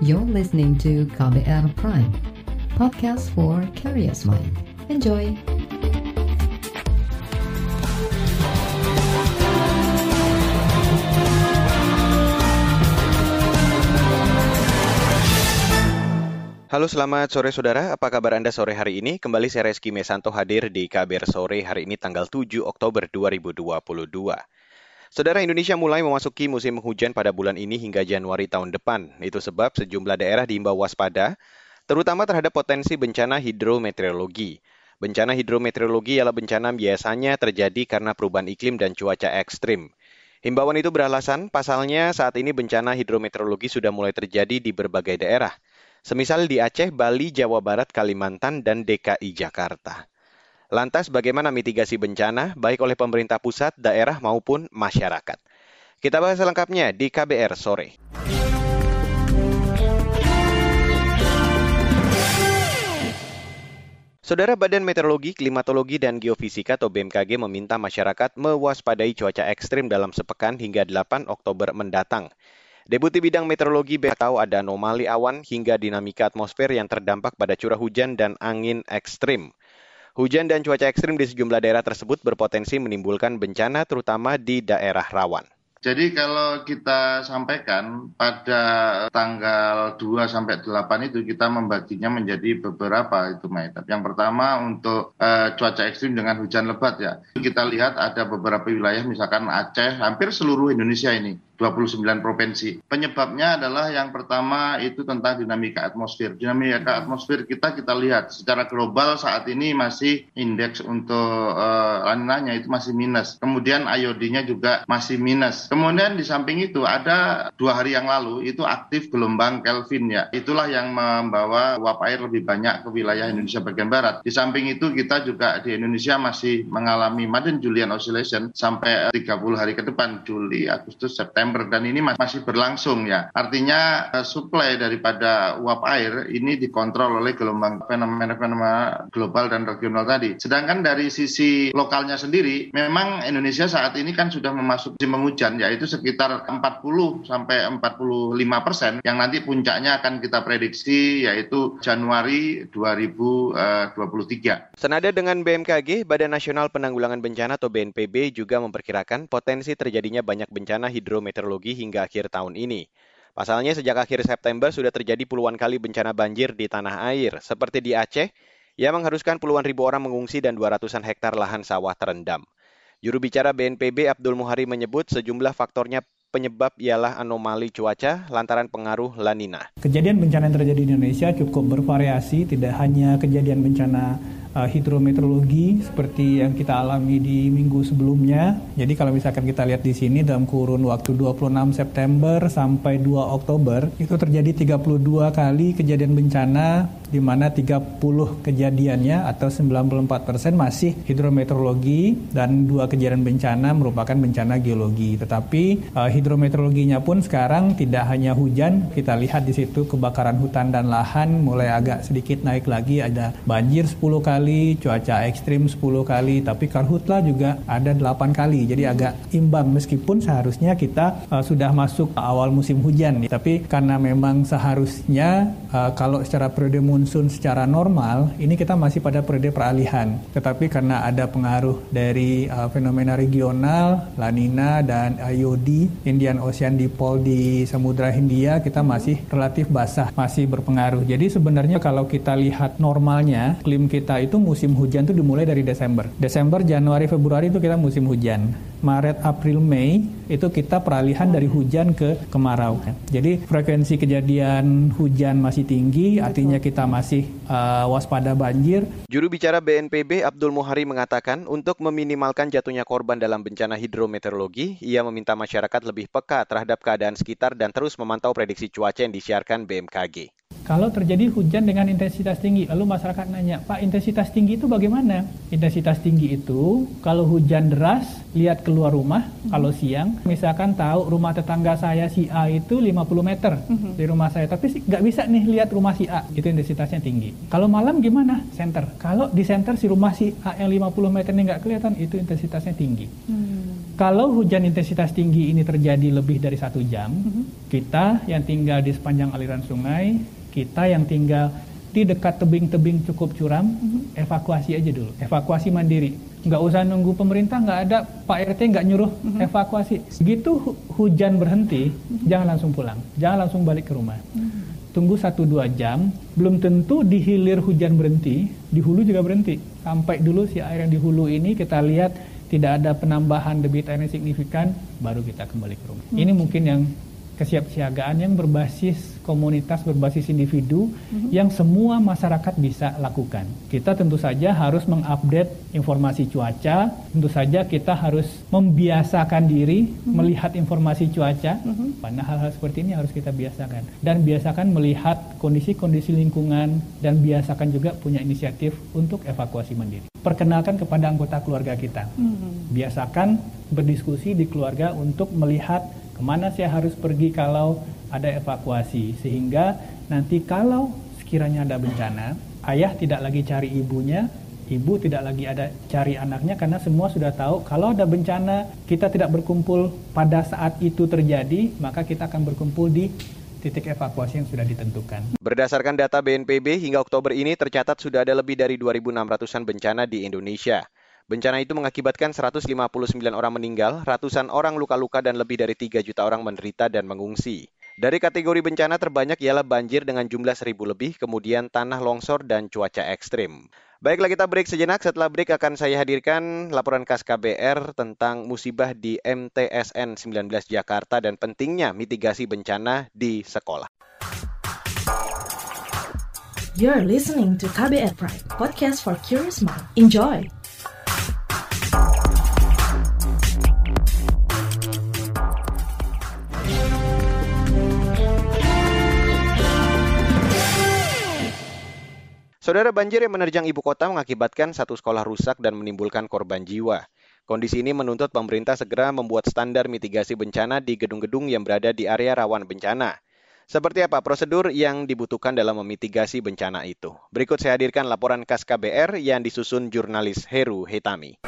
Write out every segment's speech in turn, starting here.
You're listening to KBR Prime, podcast for curious mind. Enjoy! Halo selamat sore saudara, apa kabar Anda sore hari ini? Kembali saya Reski Mesanto hadir di KBR Sore hari ini tanggal 7 Oktober 2022. Saudara Indonesia mulai memasuki musim hujan pada bulan ini hingga Januari tahun depan. Itu sebab sejumlah daerah diimbau waspada, terutama terhadap potensi bencana hidrometeorologi. Bencana hidrometeorologi ialah bencana biasanya terjadi karena perubahan iklim dan cuaca ekstrim. Himbauan itu beralasan pasalnya saat ini bencana hidrometeorologi sudah mulai terjadi di berbagai daerah – semisal di Aceh, Bali, Jawa Barat, Kalimantan, dan DKI Jakarta. Lantas bagaimana mitigasi bencana baik oleh pemerintah pusat, daerah maupun masyarakat? Kita bahas selengkapnya di KBR sore. Saudara Badan Meteorologi, Klimatologi, dan Geofisika atau BMKG meminta masyarakat mewaspadai cuaca ekstrim dalam sepekan hingga 8 Oktober mendatang. Deputi Bidang Meteorologi tahu ada anomali awan hingga dinamika atmosfer yang terdampak pada curah hujan dan angin ekstrim. Hujan dan cuaca ekstrim di sejumlah daerah tersebut berpotensi menimbulkan bencana terutama di daerah rawan. Jadi kalau kita sampaikan pada tanggal 2 sampai 8 itu kita membaginya menjadi beberapa itu Maitab. Yang pertama untuk uh, cuaca ekstrim dengan hujan lebat ya. Kita lihat ada beberapa wilayah misalkan Aceh, hampir seluruh Indonesia ini 29 provinsi. Penyebabnya adalah yang pertama itu tentang dinamika atmosfer. Dinamika atmosfer kita kita lihat secara global saat ini masih indeks untuk uh, laninanya itu masih minus. Kemudian iodinya juga masih minus. Kemudian di samping itu ada dua hari yang lalu itu aktif gelombang Kelvin ya. Itulah yang membawa uap air lebih banyak ke wilayah Indonesia bagian barat. Di samping itu kita juga di Indonesia masih mengalami Madden Julian Oscillation sampai 30 hari ke depan Juli, Agustus, September September dan ini masih berlangsung ya. Artinya uh, suplai daripada uap air ini dikontrol oleh gelombang fenomena-fenomena global dan regional tadi. Sedangkan dari sisi lokalnya sendiri, memang Indonesia saat ini kan sudah memasuki musim hujan yaitu sekitar 40 sampai 45 persen yang nanti puncaknya akan kita prediksi yaitu Januari 2023. Eh, Senada dengan BMKG, Badan Nasional Penanggulangan Bencana atau BNPB juga memperkirakan potensi terjadinya banyak bencana hidrometeorologi meteorologi hingga akhir tahun ini. Pasalnya sejak akhir September sudah terjadi puluhan kali bencana banjir di tanah air, seperti di Aceh, yang mengharuskan puluhan ribu orang mengungsi dan 200-an hektar lahan sawah terendam. Juru bicara BNPB Abdul Muhari menyebut sejumlah faktornya penyebab ialah anomali cuaca lantaran pengaruh lanina. Kejadian bencana yang terjadi di Indonesia cukup bervariasi, tidak hanya kejadian bencana uh, hidrometeorologi seperti yang kita alami di minggu sebelumnya. Jadi kalau misalkan kita lihat di sini dalam kurun waktu 26 September sampai 2 Oktober itu terjadi 32 kali kejadian bencana di mana 30 kejadiannya atau 94% masih hidrometeorologi dan dua kejadian bencana merupakan bencana geologi. Tetapi uh, hidrometeorologinya pun sekarang tidak hanya hujan, kita lihat di situ kebakaran hutan dan lahan mulai agak sedikit naik lagi ada banjir 10 kali cuaca ekstrim 10 kali, tapi karhutla juga ada 8 kali. Jadi agak imbang meskipun seharusnya kita uh, sudah masuk awal musim hujan. Tapi karena memang seharusnya uh, kalau secara periode monsun secara normal, ini kita masih pada periode peralihan. Tetapi karena ada pengaruh dari uh, fenomena regional, La Nina dan IOD, Indian Ocean Dipole di Samudra Hindia, kita masih relatif basah, masih berpengaruh. Jadi sebenarnya kalau kita lihat normalnya, klim kita itu itu musim hujan itu dimulai dari Desember. Desember, Januari, Februari itu kita musim hujan. Maret, April, Mei itu kita peralihan dari hujan ke kemarau. Jadi frekuensi kejadian hujan masih tinggi, artinya kita masih uh, waspada banjir. Juru bicara BNPB Abdul Muhari mengatakan untuk meminimalkan jatuhnya korban dalam bencana hidrometeorologi, ia meminta masyarakat lebih peka terhadap keadaan sekitar dan terus memantau prediksi cuaca yang disiarkan BMKG. Kalau terjadi hujan dengan intensitas tinggi, lalu masyarakat nanya, Pak intensitas tinggi itu bagaimana? Intensitas tinggi itu kalau hujan deras, lihat keluar rumah, hmm. kalau siang, misalkan tahu rumah tetangga saya si A itu 50 meter hmm. di rumah saya, tapi nggak bisa nih lihat rumah si A, itu intensitasnya tinggi. Kalau malam gimana? Center. Kalau di center si rumah si A yang 50 meter ini nggak kelihatan, itu intensitasnya tinggi. Hmm. Kalau hujan intensitas tinggi ini terjadi lebih dari satu jam, mm-hmm. kita yang tinggal di sepanjang aliran sungai, kita yang tinggal di dekat tebing-tebing cukup curam, mm-hmm. evakuasi aja dulu, evakuasi mandiri. Nggak usah nunggu pemerintah, nggak ada Pak RT nggak nyuruh mm-hmm. evakuasi. Begitu hu- hujan berhenti, mm-hmm. jangan langsung pulang, jangan langsung balik ke rumah. Mm-hmm tunggu satu dua jam, belum tentu di hilir hujan berhenti, di hulu juga berhenti. Sampai dulu si air yang di hulu ini kita lihat tidak ada penambahan debit air yang signifikan, baru kita kembali ke rumah. Hmm. Ini mungkin yang kesiapsiagaan yang berbasis komunitas, berbasis individu mm-hmm. yang semua masyarakat bisa lakukan. Kita tentu saja harus mengupdate informasi cuaca, tentu saja kita harus membiasakan diri mm-hmm. melihat informasi cuaca. Mm-hmm. Karena hal-hal seperti ini harus kita biasakan dan biasakan melihat kondisi-kondisi lingkungan dan biasakan juga punya inisiatif untuk evakuasi mandiri. Perkenalkan kepada anggota keluarga kita. Mm-hmm. Biasakan berdiskusi di keluarga untuk melihat ke mana saya harus pergi kalau ada evakuasi sehingga nanti kalau sekiranya ada bencana ayah tidak lagi cari ibunya ibu tidak lagi ada cari anaknya karena semua sudah tahu kalau ada bencana kita tidak berkumpul pada saat itu terjadi maka kita akan berkumpul di titik evakuasi yang sudah ditentukan. Berdasarkan data BNPB hingga Oktober ini tercatat sudah ada lebih dari 2.600-an bencana di Indonesia. Bencana itu mengakibatkan 159 orang meninggal, ratusan orang luka-luka dan lebih dari 3 juta orang menderita dan mengungsi. Dari kategori bencana terbanyak ialah banjir dengan jumlah seribu lebih, kemudian tanah longsor dan cuaca ekstrim. Baiklah kita break sejenak, setelah break akan saya hadirkan laporan khas KBR tentang musibah di MTSN 19 Jakarta dan pentingnya mitigasi bencana di sekolah. You're listening to KBR Pride, podcast for curious mind. Enjoy! Saudara banjir yang menerjang ibu kota mengakibatkan satu sekolah rusak dan menimbulkan korban jiwa. Kondisi ini menuntut pemerintah segera membuat standar mitigasi bencana di gedung-gedung yang berada di area rawan bencana. Seperti apa prosedur yang dibutuhkan dalam memitigasi bencana itu? Berikut saya hadirkan laporan khas KBR yang disusun jurnalis Heru Hetami.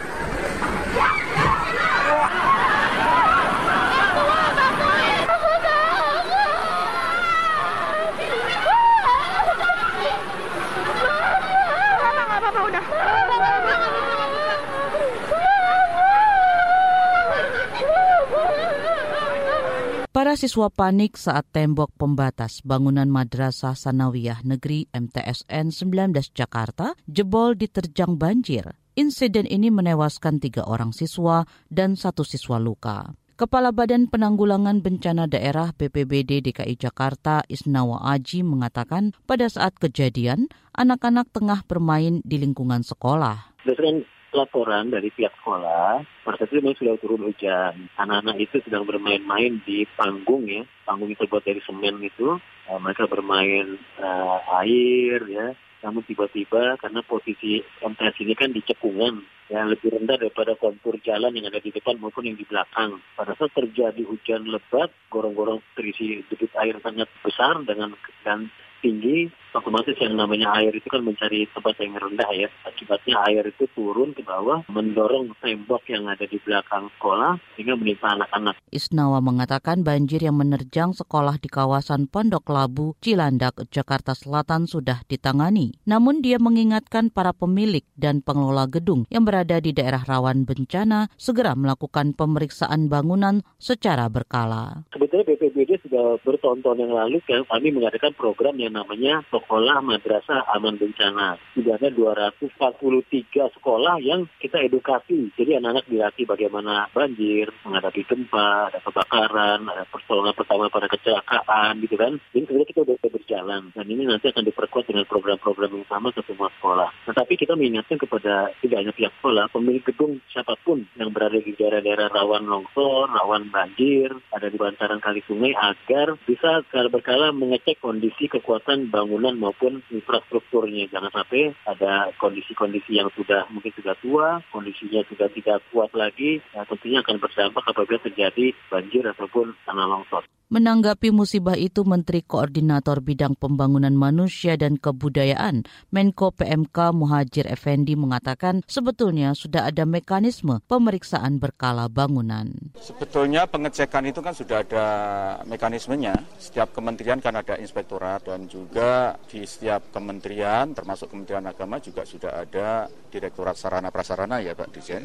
Para siswa panik saat tembok pembatas bangunan Madrasah Sanawiyah Negeri MTSN 19 Jakarta jebol diterjang banjir. Insiden ini menewaskan tiga orang siswa dan satu siswa luka. Kepala Badan Penanggulangan Bencana Daerah BPBD DKI Jakarta Isnawa Aji mengatakan pada saat kejadian anak-anak tengah bermain di lingkungan sekolah laporan dari pihak sekolah, pada saat itu memang sudah turun hujan. Anak-anak itu sedang bermain-main di panggung ya, panggung itu terbuat dari semen itu. Uh, mereka bermain uh, air ya, namun tiba-tiba karena posisi MTS ini kan di cekungan yang lebih rendah daripada kontur jalan yang ada di depan maupun yang di belakang. Pada saat terjadi hujan lebat, gorong-gorong terisi debit air sangat besar dengan dan tinggi, otomatis yang namanya air itu kan mencari tempat yang rendah ya. Akibatnya air itu turun ke bawah, mendorong tembok yang ada di belakang sekolah sehingga menimpa anak-anak. Isnawa mengatakan banjir yang menerjang sekolah di kawasan Pondok Labu, Cilandak, Jakarta Selatan sudah ditangani. Namun dia mengingatkan para pemilik dan pengelola gedung yang berada di daerah rawan bencana segera melakukan pemeriksaan bangunan secara berkala. Sebetulnya BPBD sudah bertonton yang lalu kami mengadakan program yang namanya Sekolah Madrasah Aman Bencana. Sudah ada 243 sekolah yang kita edukasi. Jadi anak-anak dilatih bagaimana banjir, menghadapi gempa, ada kebakaran, ada pertolongan pertama pada kecelakaan gitu kan. Jadi sebenarnya kita sudah berjalan. Dan ini nanti akan diperkuat dengan program-program yang sama ke semua sekolah. Tetapi kita mengingatkan kepada tidak hanya pihak sekolah, pemilik gedung siapa pun yang berada di daerah-daerah rawan longsor, rawan banjir, ada di bantaran kali sungai agar bisa secara berkala mengecek kondisi kekuatan bangunan lingkungan maupun infrastrukturnya. Jangan sampai ada kondisi-kondisi yang sudah mungkin sudah tua, kondisinya sudah tidak kuat lagi, ya tentunya akan berdampak apabila terjadi banjir ataupun tanah longsor. Menanggapi musibah itu, Menteri Koordinator Bidang Pembangunan Manusia dan Kebudayaan, Menko PMK Muhajir Effendi mengatakan sebetulnya sudah ada mekanisme pemeriksaan berkala bangunan. Sebetulnya pengecekan itu kan sudah ada mekanismenya. Setiap kementerian kan ada inspektorat dan juga di setiap kementerian termasuk Kementerian Agama juga sudah ada Direktorat Sarana Prasarana ya Pak Dirjen.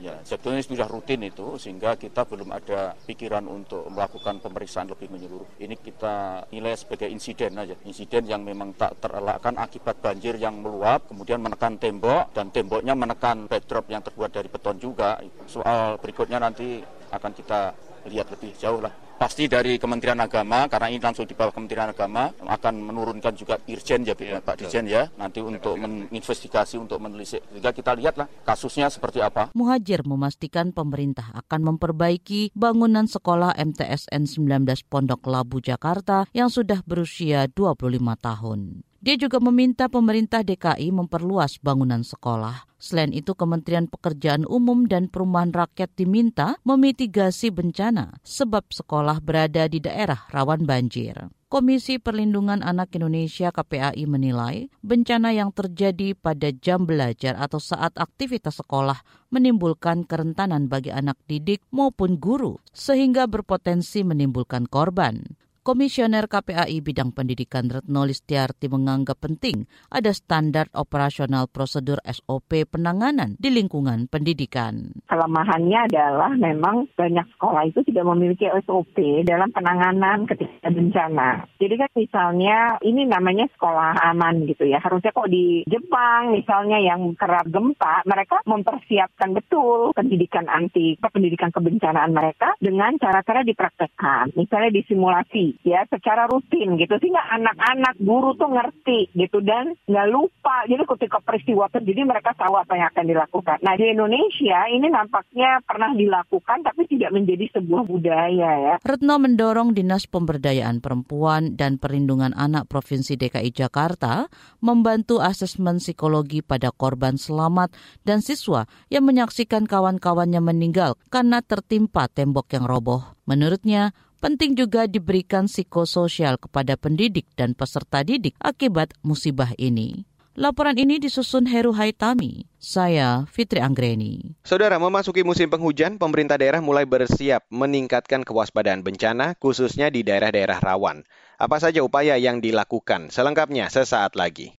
Ya, sebetulnya sudah rutin itu sehingga kita belum ada pikiran untuk melakukan pemeriksaan lebih menyeluruh. Ini kita nilai sebagai insiden aja, insiden yang memang tak terelakkan akibat banjir yang meluap, kemudian menekan tembok dan temboknya menekan backdrop yang terbuat dari beton juga. Soal berikutnya nanti akan kita lihat lebih jauh lah pasti dari Kementerian Agama karena ini langsung di bawah Kementerian Agama akan menurunkan juga Irjen ya, ya Pak Dirjen ya nanti untuk menginvestigasi untuk menelisik sehingga kita lihatlah kasusnya seperti apa. Muhajir memastikan pemerintah akan memperbaiki bangunan sekolah MTSN 19 Pondok Labu Jakarta yang sudah berusia 25 tahun. Dia juga meminta pemerintah DKI memperluas bangunan sekolah. Selain itu, Kementerian Pekerjaan Umum dan Perumahan Rakyat diminta memitigasi bencana sebab sekolah berada di daerah rawan banjir. Komisi Perlindungan Anak Indonesia KPAI menilai bencana yang terjadi pada jam belajar atau saat aktivitas sekolah menimbulkan kerentanan bagi anak didik maupun guru sehingga berpotensi menimbulkan korban. Komisioner KPAI bidang pendidikan Retno Listiarti menganggap penting ada standar operasional prosedur SOP penanganan di lingkungan pendidikan. Kelemahannya adalah memang banyak sekolah itu tidak memiliki SOP dalam penanganan ketika bencana. Jadi kan misalnya ini namanya sekolah aman gitu ya. Harusnya kok di Jepang misalnya yang kerap gempa, mereka mempersiapkan betul pendidikan anti, pendidikan kebencanaan mereka dengan cara-cara dipraktekkan. Misalnya disimulasi ya secara rutin gitu sehingga anak-anak guru tuh ngerti gitu dan nggak lupa jadi ketika peristiwa terjadi mereka tahu apa yang akan dilakukan. Nah di Indonesia ini nampaknya pernah dilakukan tapi tidak menjadi sebuah budaya ya. Retno mendorong Dinas Pemberdayaan Perempuan dan Perlindungan Anak Provinsi DKI Jakarta membantu asesmen psikologi pada korban selamat dan siswa yang menyaksikan kawan-kawannya meninggal karena tertimpa tembok yang roboh. Menurutnya, Penting juga diberikan psikososial kepada pendidik dan peserta didik akibat musibah ini. Laporan ini disusun Heru Haitami. Saya Fitri Anggreni. Saudara, memasuki musim penghujan, pemerintah daerah mulai bersiap meningkatkan kewaspadaan bencana, khususnya di daerah-daerah rawan. Apa saja upaya yang dilakukan? Selengkapnya sesaat lagi.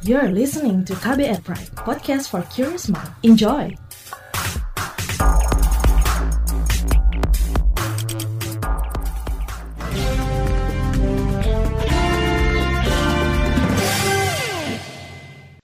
You're listening to KBR Pride, podcast for curious mind. Enjoy!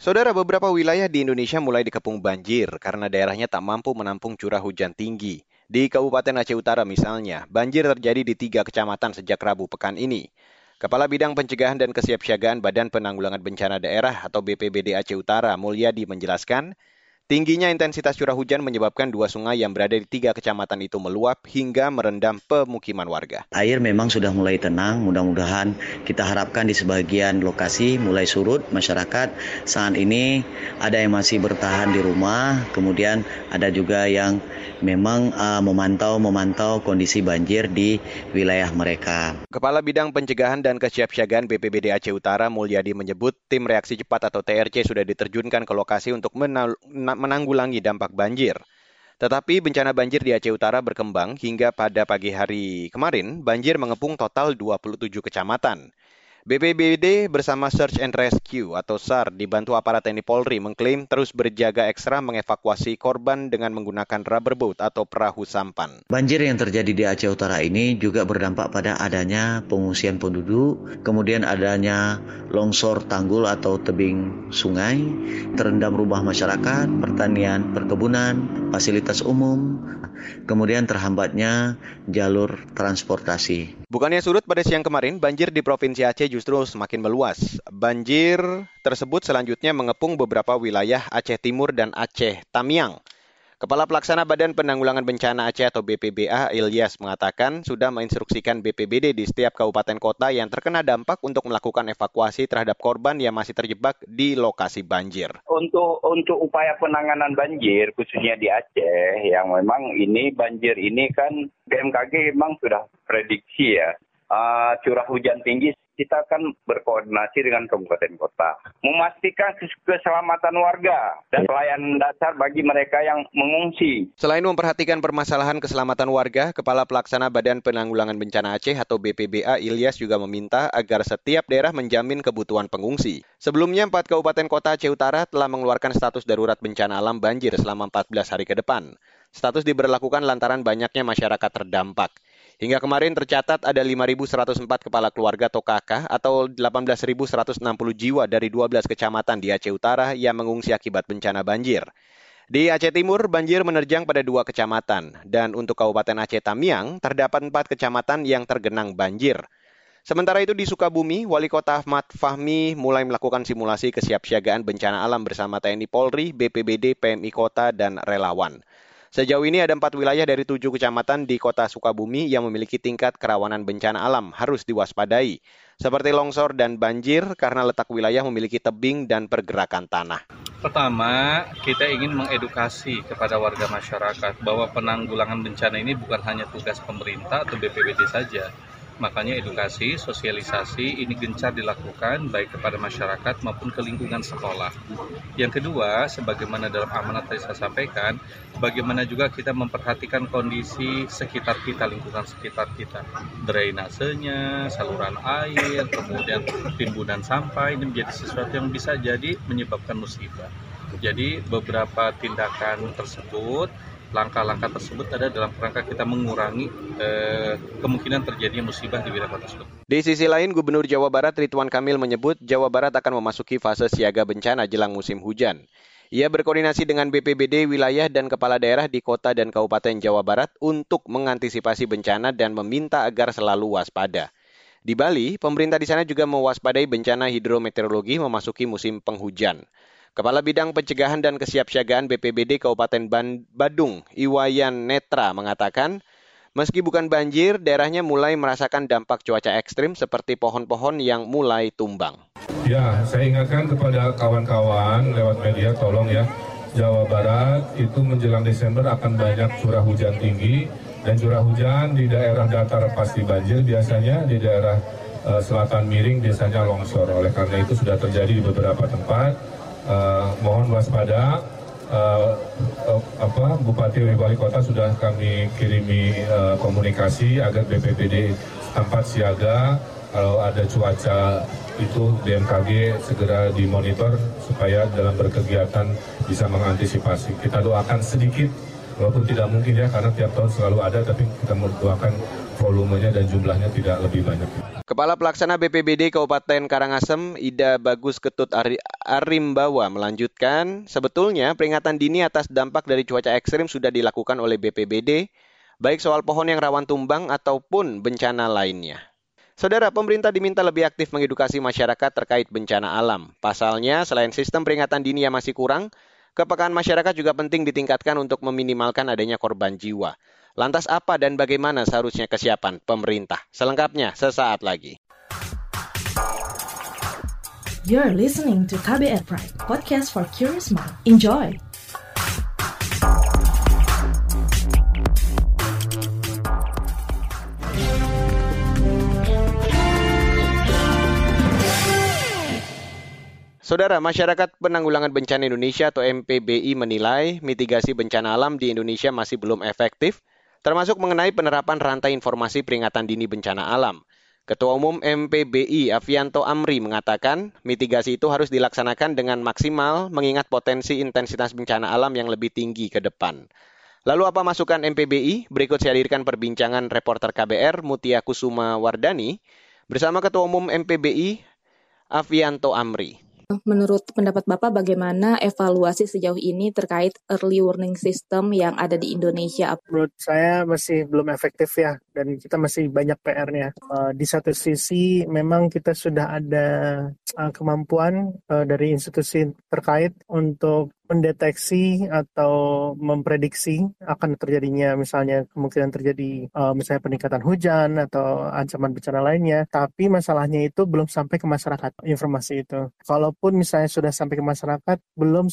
Saudara, beberapa wilayah di Indonesia mulai dikepung banjir karena daerahnya tak mampu menampung curah hujan tinggi. Di Kabupaten Aceh Utara misalnya, banjir terjadi di tiga kecamatan sejak Rabu pekan ini. Kepala Bidang Pencegahan dan Kesiapsiagaan Badan Penanggulangan Bencana Daerah atau BPBD Aceh Utara, Mulyadi menjelaskan, Tingginya intensitas curah hujan menyebabkan dua sungai yang berada di tiga kecamatan itu meluap hingga merendam pemukiman warga. Air memang sudah mulai tenang, mudah-mudahan kita harapkan di sebagian lokasi mulai surut masyarakat. Saat ini ada yang masih bertahan di rumah, kemudian ada juga yang memang uh, memantau memantau kondisi banjir di wilayah mereka. Kepala Bidang Pencegahan dan Kesiapsiagaan BPBD Aceh Utara Mulyadi menyebut tim reaksi cepat atau TRC sudah diterjunkan ke lokasi untuk menal menanggulangi dampak banjir. Tetapi bencana banjir di Aceh Utara berkembang hingga pada pagi hari kemarin banjir mengepung total 27 kecamatan. BPBD bersama Search and Rescue atau SAR dibantu aparat TNI Polri mengklaim terus berjaga ekstra mengevakuasi korban dengan menggunakan rubber boat atau perahu sampan. Banjir yang terjadi di Aceh Utara ini juga berdampak pada adanya pengungsian penduduk, kemudian adanya longsor tanggul atau tebing sungai, terendam rumah masyarakat, pertanian, perkebunan, fasilitas umum, kemudian terhambatnya jalur transportasi. Bukannya surut pada siang kemarin, banjir di Provinsi Aceh justru semakin meluas. Banjir tersebut selanjutnya mengepung beberapa wilayah Aceh Timur dan Aceh Tamiang. Kepala Pelaksana Badan Penanggulangan Bencana Aceh atau BPBA Ilyas mengatakan sudah menginstruksikan BPBD di setiap kabupaten kota yang terkena dampak untuk melakukan evakuasi terhadap korban yang masih terjebak di lokasi banjir. Untuk untuk upaya penanganan banjir khususnya di Aceh yang memang ini banjir ini kan BMKG memang sudah prediksi ya uh, curah hujan tinggi kita akan berkoordinasi dengan kabupaten kota, memastikan keselamatan warga dan pelayanan dasar bagi mereka yang mengungsi. Selain memperhatikan permasalahan keselamatan warga, Kepala Pelaksana Badan Penanggulangan Bencana Aceh atau BPBA Ilyas juga meminta agar setiap daerah menjamin kebutuhan pengungsi. Sebelumnya, empat kabupaten kota Aceh Utara telah mengeluarkan status darurat bencana alam banjir selama 14 hari ke depan. Status diberlakukan lantaran banyaknya masyarakat terdampak. Hingga kemarin tercatat ada 5.104 kepala keluarga atau KK atau 18.160 jiwa dari 12 kecamatan di Aceh Utara yang mengungsi akibat bencana banjir. Di Aceh Timur, banjir menerjang pada dua kecamatan, dan untuk Kabupaten Aceh Tamiang, terdapat empat kecamatan yang tergenang banjir. Sementara itu di Sukabumi, Wali Kota Ahmad Fahmi mulai melakukan simulasi kesiapsiagaan bencana alam bersama TNI Polri, BPBD, PMI Kota, dan relawan. Sejauh ini ada empat wilayah dari tujuh kecamatan di kota Sukabumi yang memiliki tingkat kerawanan bencana alam. Harus diwaspadai, seperti longsor dan banjir karena letak wilayah memiliki tebing dan pergerakan tanah. Pertama, kita ingin mengedukasi kepada warga masyarakat bahwa penanggulangan bencana ini bukan hanya tugas pemerintah atau BPBD saja, Makanya edukasi, sosialisasi ini gencar dilakukan baik kepada masyarakat maupun ke lingkungan sekolah. Yang kedua, sebagaimana dalam amanat tadi saya sampaikan, bagaimana juga kita memperhatikan kondisi sekitar kita, lingkungan sekitar kita. Drainasenya, saluran air, kemudian timbunan sampah ini menjadi sesuatu yang bisa jadi menyebabkan musibah. Jadi beberapa tindakan tersebut langkah-langkah tersebut ada dalam rangka kita mengurangi eh, kemungkinan terjadinya musibah di wilayah tersebut. Di sisi lain, Gubernur Jawa Barat Ridwan Kamil menyebut Jawa Barat akan memasuki fase siaga bencana jelang musim hujan. Ia berkoordinasi dengan BPBD wilayah dan kepala daerah di kota dan kabupaten Jawa Barat untuk mengantisipasi bencana dan meminta agar selalu waspada. Di Bali, pemerintah di sana juga mewaspadai bencana hidrometeorologi memasuki musim penghujan. Kepala Bidang Pencegahan dan Kesiapsiagaan BPBD Kabupaten Badung, Iwayan Netra, mengatakan, meski bukan banjir, daerahnya mulai merasakan dampak cuaca ekstrim seperti pohon-pohon yang mulai tumbang. Ya, saya ingatkan kepada kawan-kawan lewat media, tolong ya, Jawa Barat itu menjelang Desember akan banyak curah hujan tinggi, dan curah hujan di daerah datar pasti banjir, biasanya di daerah uh, selatan miring biasanya longsor. Oleh karena itu sudah terjadi di beberapa tempat, uh, mohon waspada uh, uh, apa Bupati Wali Kota sudah kami kirimi uh, komunikasi agar BPBD tempat siaga kalau ada cuaca itu BMKG segera dimonitor supaya dalam berkegiatan bisa mengantisipasi. Kita doakan sedikit walaupun tidak mungkin ya karena tiap tahun selalu ada tapi kita mendoakan volumenya dan jumlahnya tidak lebih banyak. Kepala Pelaksana BPBD Kabupaten Karangasem, Ida Bagus Ketut Ari Arimbawa melanjutkan, sebetulnya peringatan dini atas dampak dari cuaca ekstrim sudah dilakukan oleh BPBD, baik soal pohon yang rawan tumbang ataupun bencana lainnya. Saudara, pemerintah diminta lebih aktif mengedukasi masyarakat terkait bencana alam. Pasalnya, selain sistem peringatan dini yang masih kurang, kepekaan masyarakat juga penting ditingkatkan untuk meminimalkan adanya korban jiwa. Lantas apa dan bagaimana seharusnya kesiapan pemerintah? Selengkapnya sesaat lagi. You're listening to KBR Pride, podcast for curious mind. Enjoy! Saudara, Masyarakat Penanggulangan Bencana Indonesia atau MPBI menilai mitigasi bencana alam di Indonesia masih belum efektif termasuk mengenai penerapan rantai informasi peringatan dini bencana alam. Ketua Umum MPBI Avianto Amri mengatakan mitigasi itu harus dilaksanakan dengan maksimal mengingat potensi intensitas bencana alam yang lebih tinggi ke depan. Lalu apa masukan MPBI? Berikut saya hadirkan perbincangan reporter KBR Mutia Kusuma Wardani bersama Ketua Umum MPBI Avianto Amri. Menurut pendapat Bapak, bagaimana evaluasi sejauh ini terkait early warning system yang ada di Indonesia? Menurut saya masih belum efektif ya. Dan kita masih banyak PR-nya. Uh, di satu sisi memang kita sudah ada uh, kemampuan uh, dari institusi terkait untuk mendeteksi atau memprediksi akan terjadinya misalnya kemungkinan terjadi uh, misalnya peningkatan hujan atau ancaman bencana lainnya tapi masalahnya itu belum sampai ke masyarakat informasi itu kalaupun misalnya sudah sampai ke masyarakat belum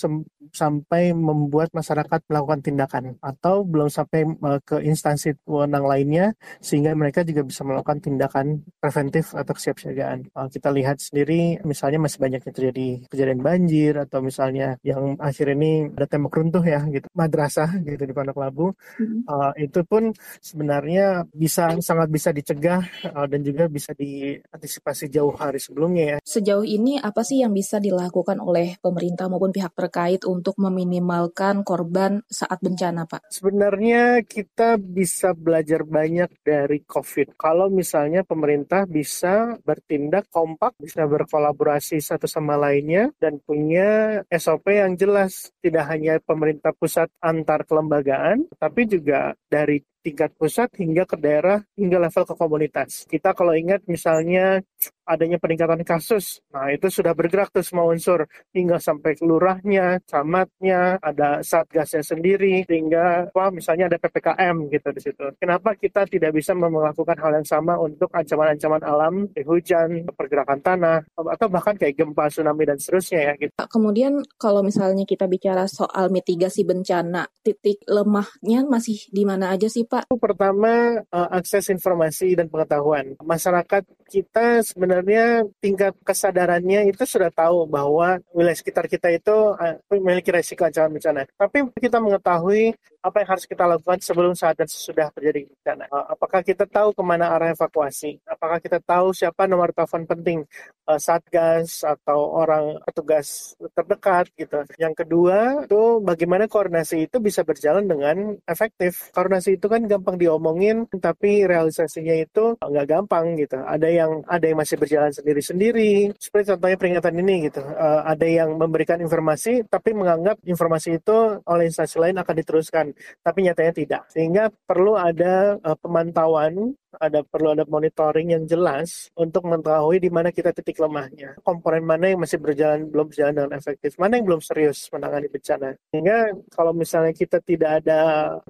sampai membuat masyarakat melakukan tindakan atau belum sampai uh, ke instansi wewenang lainnya sehingga mereka juga bisa melakukan tindakan preventif atau kesiapsiagaan uh, kita lihat sendiri misalnya masih banyak yang terjadi kejadian banjir atau misalnya yang akhir ini ada tembok runtuh ya gitu madrasah gitu di Pondok Labu hmm. uh, itu pun sebenarnya bisa sangat bisa dicegah uh, dan juga bisa diantisipasi jauh hari sebelumnya ya. Sejauh ini apa sih yang bisa dilakukan oleh pemerintah maupun pihak terkait untuk meminimalkan korban saat bencana Pak? Sebenarnya kita bisa belajar banyak dari COVID. Kalau misalnya pemerintah bisa bertindak kompak, bisa berkolaborasi satu sama lainnya dan punya SOP yang jelas tidak hanya pemerintah pusat antar kelembagaan, tapi juga dari tingkat pusat hingga ke daerah hingga level ke komunitas. Kita kalau ingat misalnya adanya peningkatan kasus. Nah, itu sudah bergerak tuh semua unsur hingga sampai kelurahnya, camatnya, ada satgasnya sendiri, hingga wah misalnya ada PPKM gitu di situ. Kenapa kita tidak bisa melakukan hal yang sama untuk ancaman-ancaman alam, hujan, pergerakan tanah, atau bahkan kayak gempa, tsunami dan seterusnya ya gitu. Kemudian kalau misalnya kita bicara soal mitigasi bencana, titik lemahnya masih di mana aja sih Pak? Pertama, eh, akses informasi dan pengetahuan. Masyarakat kita sebenarnya sebenarnya tingkat kesadarannya itu sudah tahu bahwa wilayah sekitar kita itu eh, memiliki resiko ancaman bencana. Tapi kita mengetahui apa yang harus kita lakukan sebelum saat dan sesudah terjadi bencana. Eh, apakah kita tahu ke mana arah evakuasi? Apakah kita tahu siapa nomor telepon penting uh, satgas atau orang petugas terdekat gitu. Yang kedua itu bagaimana koordinasi itu bisa berjalan dengan efektif. Koordinasi itu kan gampang diomongin, tapi realisasinya itu nggak gampang gitu. Ada yang ada yang masih berjalan sendiri-sendiri. Seperti contohnya peringatan ini gitu. Uh, ada yang memberikan informasi tapi menganggap informasi itu oleh instansi lain akan diteruskan, tapi nyatanya tidak. Sehingga perlu ada uh, pemantauan ada perlu ada monitoring yang jelas untuk mengetahui di mana kita titik lemahnya. Komponen mana yang masih berjalan belum berjalan dengan efektif, mana yang belum serius menangani bencana. Sehingga kalau misalnya kita tidak ada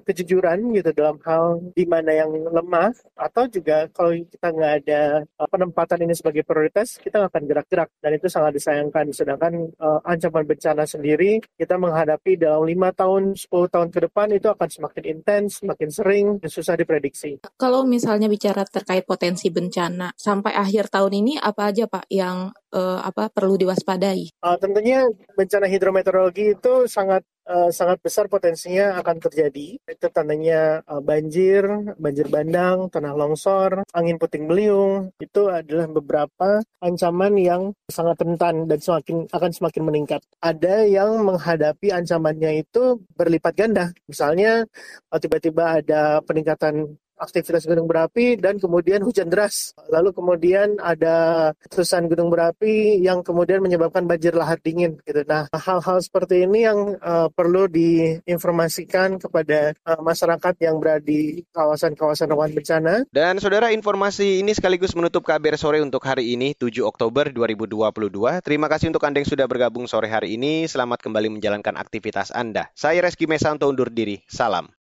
kejujuran gitu dalam hal di mana yang lemah atau juga kalau kita nggak ada uh, penempatan ini sebagai prioritas, kita nggak akan gerak-gerak dan itu sangat disayangkan. Sedangkan uh, ancaman bencana sendiri kita menghadapi dalam lima tahun, 10 tahun ke depan itu akan semakin intens, semakin sering, dan susah diprediksi. Kalau misalnya bicara terkait potensi bencana sampai akhir tahun ini apa aja Pak yang uh, apa perlu diwaspadai? Uh, tentunya bencana hidrometeorologi itu sangat uh, sangat besar potensinya akan terjadi. Itu tandanya uh, banjir, banjir bandang, tanah longsor, angin puting beliung. Itu adalah beberapa ancaman yang sangat rentan dan semakin akan semakin meningkat. Ada yang menghadapi ancamannya itu berlipat ganda. Misalnya tiba-tiba ada peningkatan aktivitas gunung berapi dan kemudian hujan deras. Lalu kemudian ada letusan gunung berapi yang kemudian menyebabkan banjir lahar dingin gitu. Nah, hal-hal seperti ini yang uh, perlu diinformasikan kepada uh, masyarakat yang berada di kawasan-kawasan rawan bencana. Dan saudara informasi ini sekaligus menutup kabar sore untuk hari ini 7 Oktober 2022. Terima kasih untuk Anda yang sudah bergabung sore hari ini. Selamat kembali menjalankan aktivitas Anda. Saya Reski Mesanto undur diri. Salam.